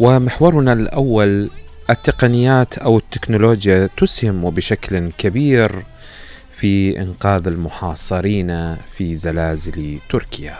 ومحورنا الأول التقنيات أو التكنولوجيا تسهم بشكل كبير في إنقاذ المحاصرين في زلازل تركيا.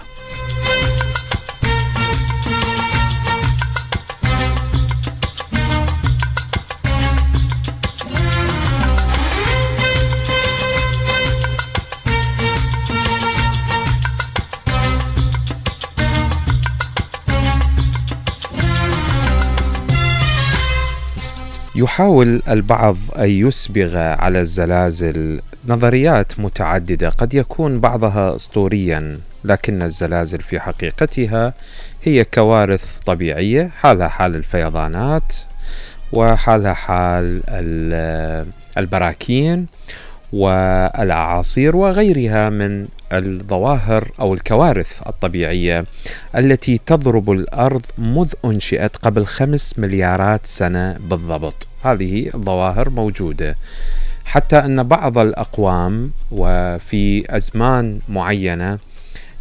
يحاول البعض أن يسبغ على الزلازل. نظريات متعددة قد يكون بعضها اسطوريا لكن الزلازل في حقيقتها هي كوارث طبيعية حالها حال الفيضانات وحالها حال البراكين والاعاصير وغيرها من الظواهر أو الكوارث الطبيعية التي تضرب الأرض منذ أنشئت قبل خمس مليارات سنة بالضبط. هذه الظواهر موجودة. حتى أن بعض الأقوام وفي أزمان معينة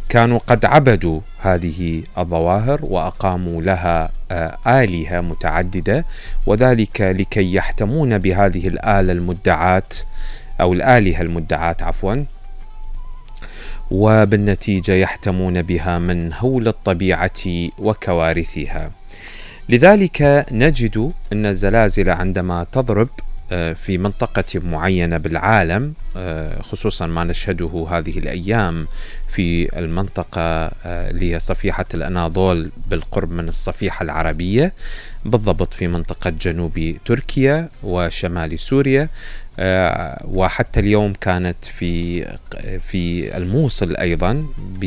كانوا قد عبدوا هذه الظواهر وأقاموا لها آه، آلهة متعددة وذلك لكي يحتمون بهذه الآلة المدعاة أو الآلهة المدعاة عفوا وبالنتيجة يحتمون بها من هول الطبيعة وكوارثها. لذلك نجد إن الزلازل عندما تضرب في منطقة معينة بالعالم آه، خصوصا ما نشهده هذه الأيام في المنطقة آه، اللي هي صفيحة الأناضول بالقرب من الصفيحة العربية بالضبط في منطقة جنوب تركيا وشمال سوريا. وحتى اليوم كانت في في الموصل أيضا ب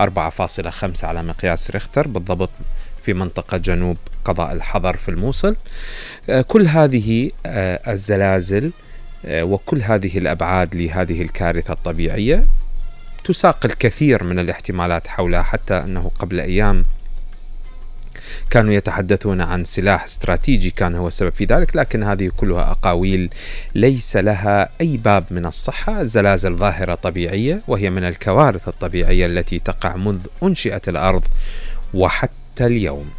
4.5 على مقياس ريختر بالضبط في منطقة جنوب قضاء الحضر في الموصل. آه، كل هذه آه، الزلازل آه، وكل هذه الأبعاد لهذه الكارثة الطبيعية تساق الكثير من الاحتمالات حولها حتى أنه قبل أيام كانوا يتحدثون عن سلاح استراتيجي كان هو السبب في ذلك لكن هذه كلها أقاويل ليس لها أي باب من الصحة. الزلازل ظاهرة طبيعية وهي من الكوارث الطبيعية التي تقع منذ أنشئت الأرض وحتى اليوم.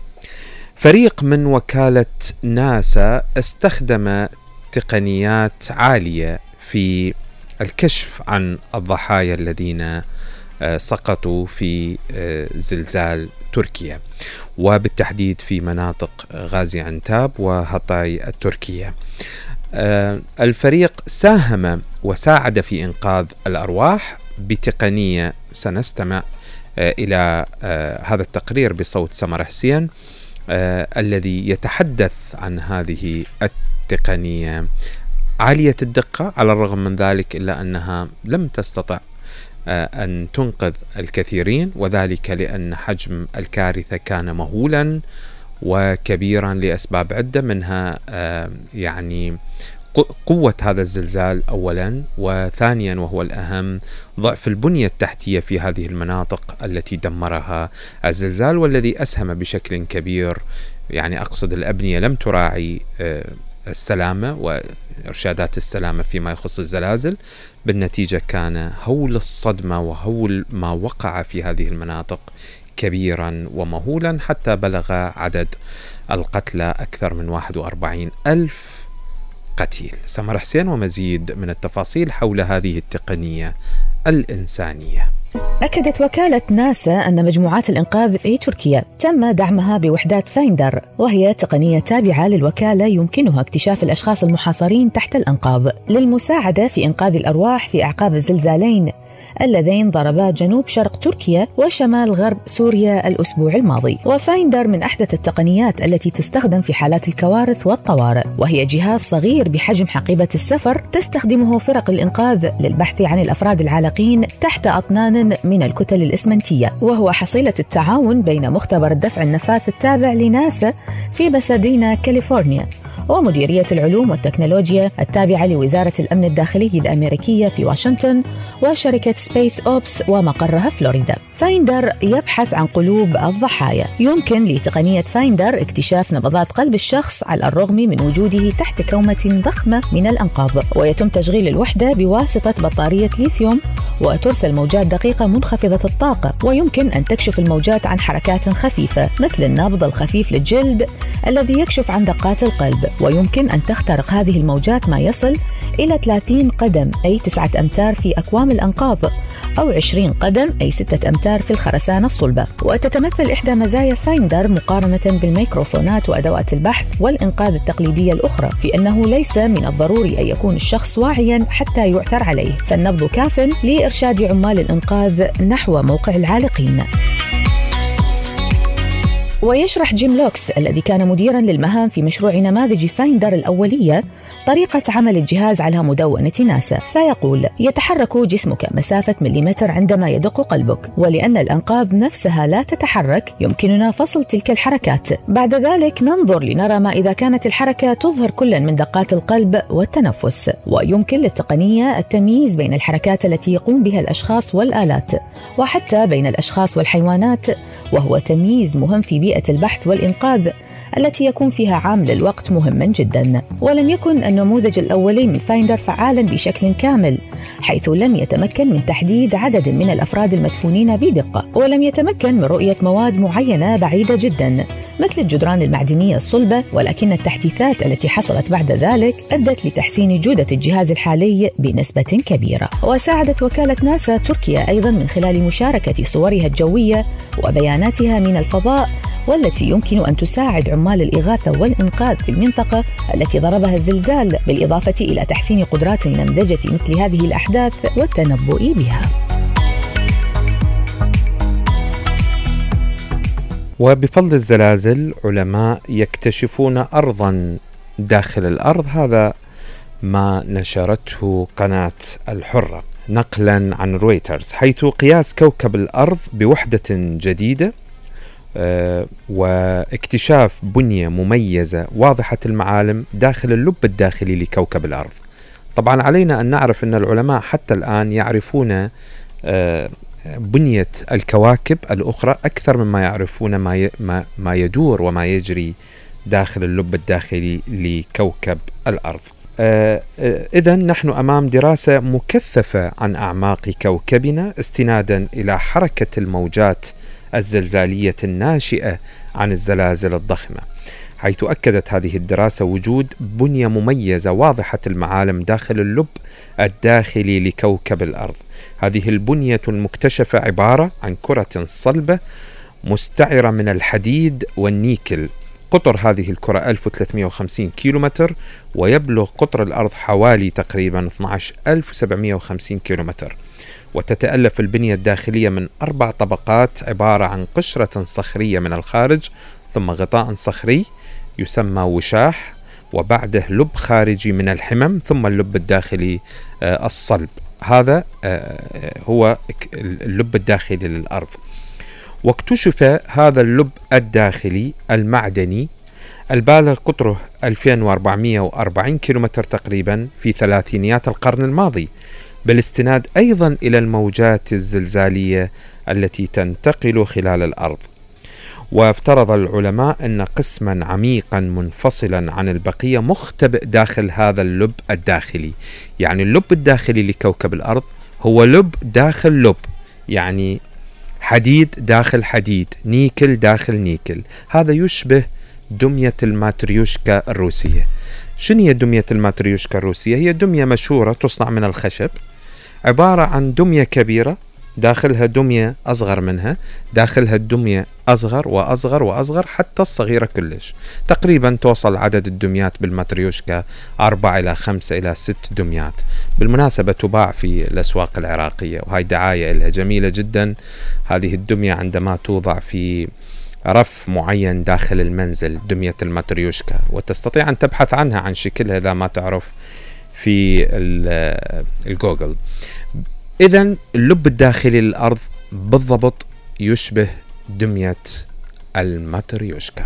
فريق من وكالة ناسا استخدم تقنيات عالية في الكشف عن الضحايا الذين آه، سقطوا في آه، زلزال تركيا وبالتحديد في مناطق غازي عنتاب وهطاي التركية. آه، الفريق ساهم وساعد في إنقاذ الأرواح بتقنية سنستمع آه، هذا التقرير بصوت سمر حسين. الذي يتحدث عن هذه التقنية. عالية الدقة على الرغم من ذلك إلا أنها لم تستطع أن تنقذ الكثيرين وذلك لأن حجم الكارثة كان مهولا وكبيرا لأسباب عدة منها يعني قوة هذا الزلزال أولا وثانيا وهو الأهم ضعف البنية التحتية في هذه المناطق التي دمرها. الزلزال والذي أسهم بشكل كبير يعني أقصد الأبنية لم تراعي آه، السلامة وإرشادات السلامة فيما يخص الزلازل بالنتيجة كان هول الصدمة وهول ما وقع في هذه المناطق كبيرا ومهولا حتى بلغ عدد القتلى أكثر من 41 ألف قتيل. سمر حسين ومزيد من التفاصيل حول هذه التقنية الإنسانية. أكدت وكالة ناسا أن مجموعات الإنقاذ في تركيا تم دعمها بوحدات FINDER وهي تقنية تابعة للوكالة يمكنها اكتشاف الأشخاص المحاصرين تحت الأنقاض للمساعدة في إنقاذ الأرواح في أعقاب الزلزالين اللذين ضربا جنوب شرق تركيا وشمال غرب سوريا الأسبوع الماضي. و FINDER من أحدث التقنيات التي تستخدم في حالات الكوارث والطوارئ وهي جهاز صغير بحجم حقيبة السفر تستخدمه فرق الإنقاذ للبحث عن الأفراد العالقين تحت أطنان من الكتل الإسمنتية. وهو حصيلة التعاون بين مختبر الدفع النفاث التابع لناسا في بسادينا كاليفورنيا. ومديرية العلوم والتكنولوجيا التابعة لوزارة الأمن الداخلي الأمريكية في واشنطن وشركة SpecOps ومقرها فلوريدا. FINDER يبحث عن قلوب الضحايا. يمكن لتقنية FINDER اكتشاف نبضات قلب الشخص على الرغم من وجوده تحت كومة ضخمة من الأنقاض. ويتم تشغيل الوحدة بواسطة بطارية ليثيوم وترسل موجات دقيقة منخفضة الطاقة. ويمكن أن تكشف الموجات عن حركات خفيفة مثل النبض الخفيف للجلد الذي يكشف عن دقات القلب. ويمكن أن تخترق هذه الموجات ما يصل إلى 30 قدم أي 9 أمتار في أكوام الأنقاض أو 20 قدم أي 6 أمتار في الخرسانة الصلبة وتتمثل إحدى مزايا فايندر مقارنة بالميكروفونات وأدوات البحث والإنقاذ التقليدية الأخرى في أنه ليس من الضروري أن يكون الشخص واعيا حتى يعثر عليه. فالنبض كاف لإرشاد عمال الإنقاذ نحو موقع العالقين. ويشرح جيم لوكس الذي كان مديرا للمهام في مشروع نماذج FINDER الأولية طريقة عمل الجهاز على مدونة ناسا فيقول يتحرك جسمك مسافة مليمتر عندما يدق قلبك ولأن الأنقاض نفسها لا تتحرك يمكننا فصل تلك الحركات. بعد ذلك ننظر لنرى ما إذا كانت الحركة تظهر كلا من دقات القلب والتنفس ويمكن للتقنية التمييز بين الحركات التي يقوم بها الأشخاص والآلات وحتى بين الأشخاص والحيوانات وهو تمييز مهم في بيئة البحث والإنقاذ التي يكون فيها عامل الوقت مهما جدا. ولم يكن النموذج الأولي من فايندر فعالا بشكل كامل. حيث لم يتمكن من تحديد عدد من الأفراد المدفونين بدقة ولم يتمكن من رؤية مواد معينة بعيدة جدا مثل الجدران المعدنية الصلبة ولكن التحديثات التي حصلت بعد ذلك أدت لتحسين جودة الجهاز الحالي بنسبة كبيرة. وساعدت وكالة ناسا تركيا أيضا من خلال مشاركة صورها الجوية وبياناتها من الفضاء والتي يمكن أن تساعد عمال الإغاثة والإنقاذ في المنطقة التي ضربها الزلزال بالإضافة إلى تحسين قدرات نمذجة مثل هذه الأحداث والتنبؤ بها. وبفضل الزلازل علماء يكتشفون أرضا داخل الأرض هذا ما نشرته قناة الحرة نقلا عن رويترز حيث قياس كوكب الأرض بوحدة جديدة آه، واكتشاف بنية مميزة واضحة المعالم داخل اللب الداخلي لكوكب الأرض طبعا علينا أن نعرف أن العلماء حتى الآن يعرفون آه، بنية الكواكب الأخرى أكثر مما يعرفون ما ما يدور وما يجري داخل اللب الداخلي لكوكب الأرض. آه، إذا نحن أمام دراسة مكثفة عن أعماق كوكبنا استنادا إلى حركة الموجات الزلزالية الناشئة عن الزلازل الضخمة. حيث أكدت هذه الدراسة وجود بنية مميزة واضحة المعالم داخل اللب الداخلي لكوكب الأرض. هذه البنية المكتشفة عبارة عن كرة صلبة مستعرة من الحديد والنيكل. قطر هذه الكرة 1350 كيلومتر ويبلغ قطر الأرض حوالي تقريبا 12750 كيلومتر. وتتألف البنية الداخلية من أربع طبقات عبارة عن قشرة صخرية من الخارج ثم غطاء صخري يسمى وشاح وبعده لب خارجي من الحمم ثم اللب الداخلي آه، الصلب. هذا آه، هو اللب الداخلي للأرض. واكتشف هذا اللب الداخلي المعدني البالغ قطره 2440 كيلومتر تقريبا في ثلاثينيات القرن الماضي بالاستناد أيضا إلى الموجات الزلزالية التي تنتقل خلال الأرض. وافترض العلماء أن قسما عميقا منفصلا عن البقية مختبئ داخل هذا اللب الداخلي. يعني اللب الداخلي لكوكب الأرض هو لب داخل لب يعني حديد داخل حديد نيكل داخل نيكل هذا يشبه دمية الماتريوشكا الروسية شنو هي دمية الماتريوشكا الروسية؟ هي دمية مشهورة تصنع من الخشب عبارة عن دمية كبيرة داخلها دمية أصغر منها داخلها الدمية أصغر وأصغر وأصغر حتى الصغيرة كلش. تقريبا توصل عدد الدميات بالماتريوشكا أربعة إلى خمسة إلى ست دميات. بالمناسبة تباع في الأسواق العراقية وهاي دعاية لها جميلة جدا. هذه الدمية عندما توضع في رف معين داخل المنزل دمية الماتريوشكا وتستطيع أن تبحث عنها عن شكلها إذا ما تعرف في الجوجل. اذا اللب الداخلي للأرض بالضبط يشبه دمية الماتريوشكا.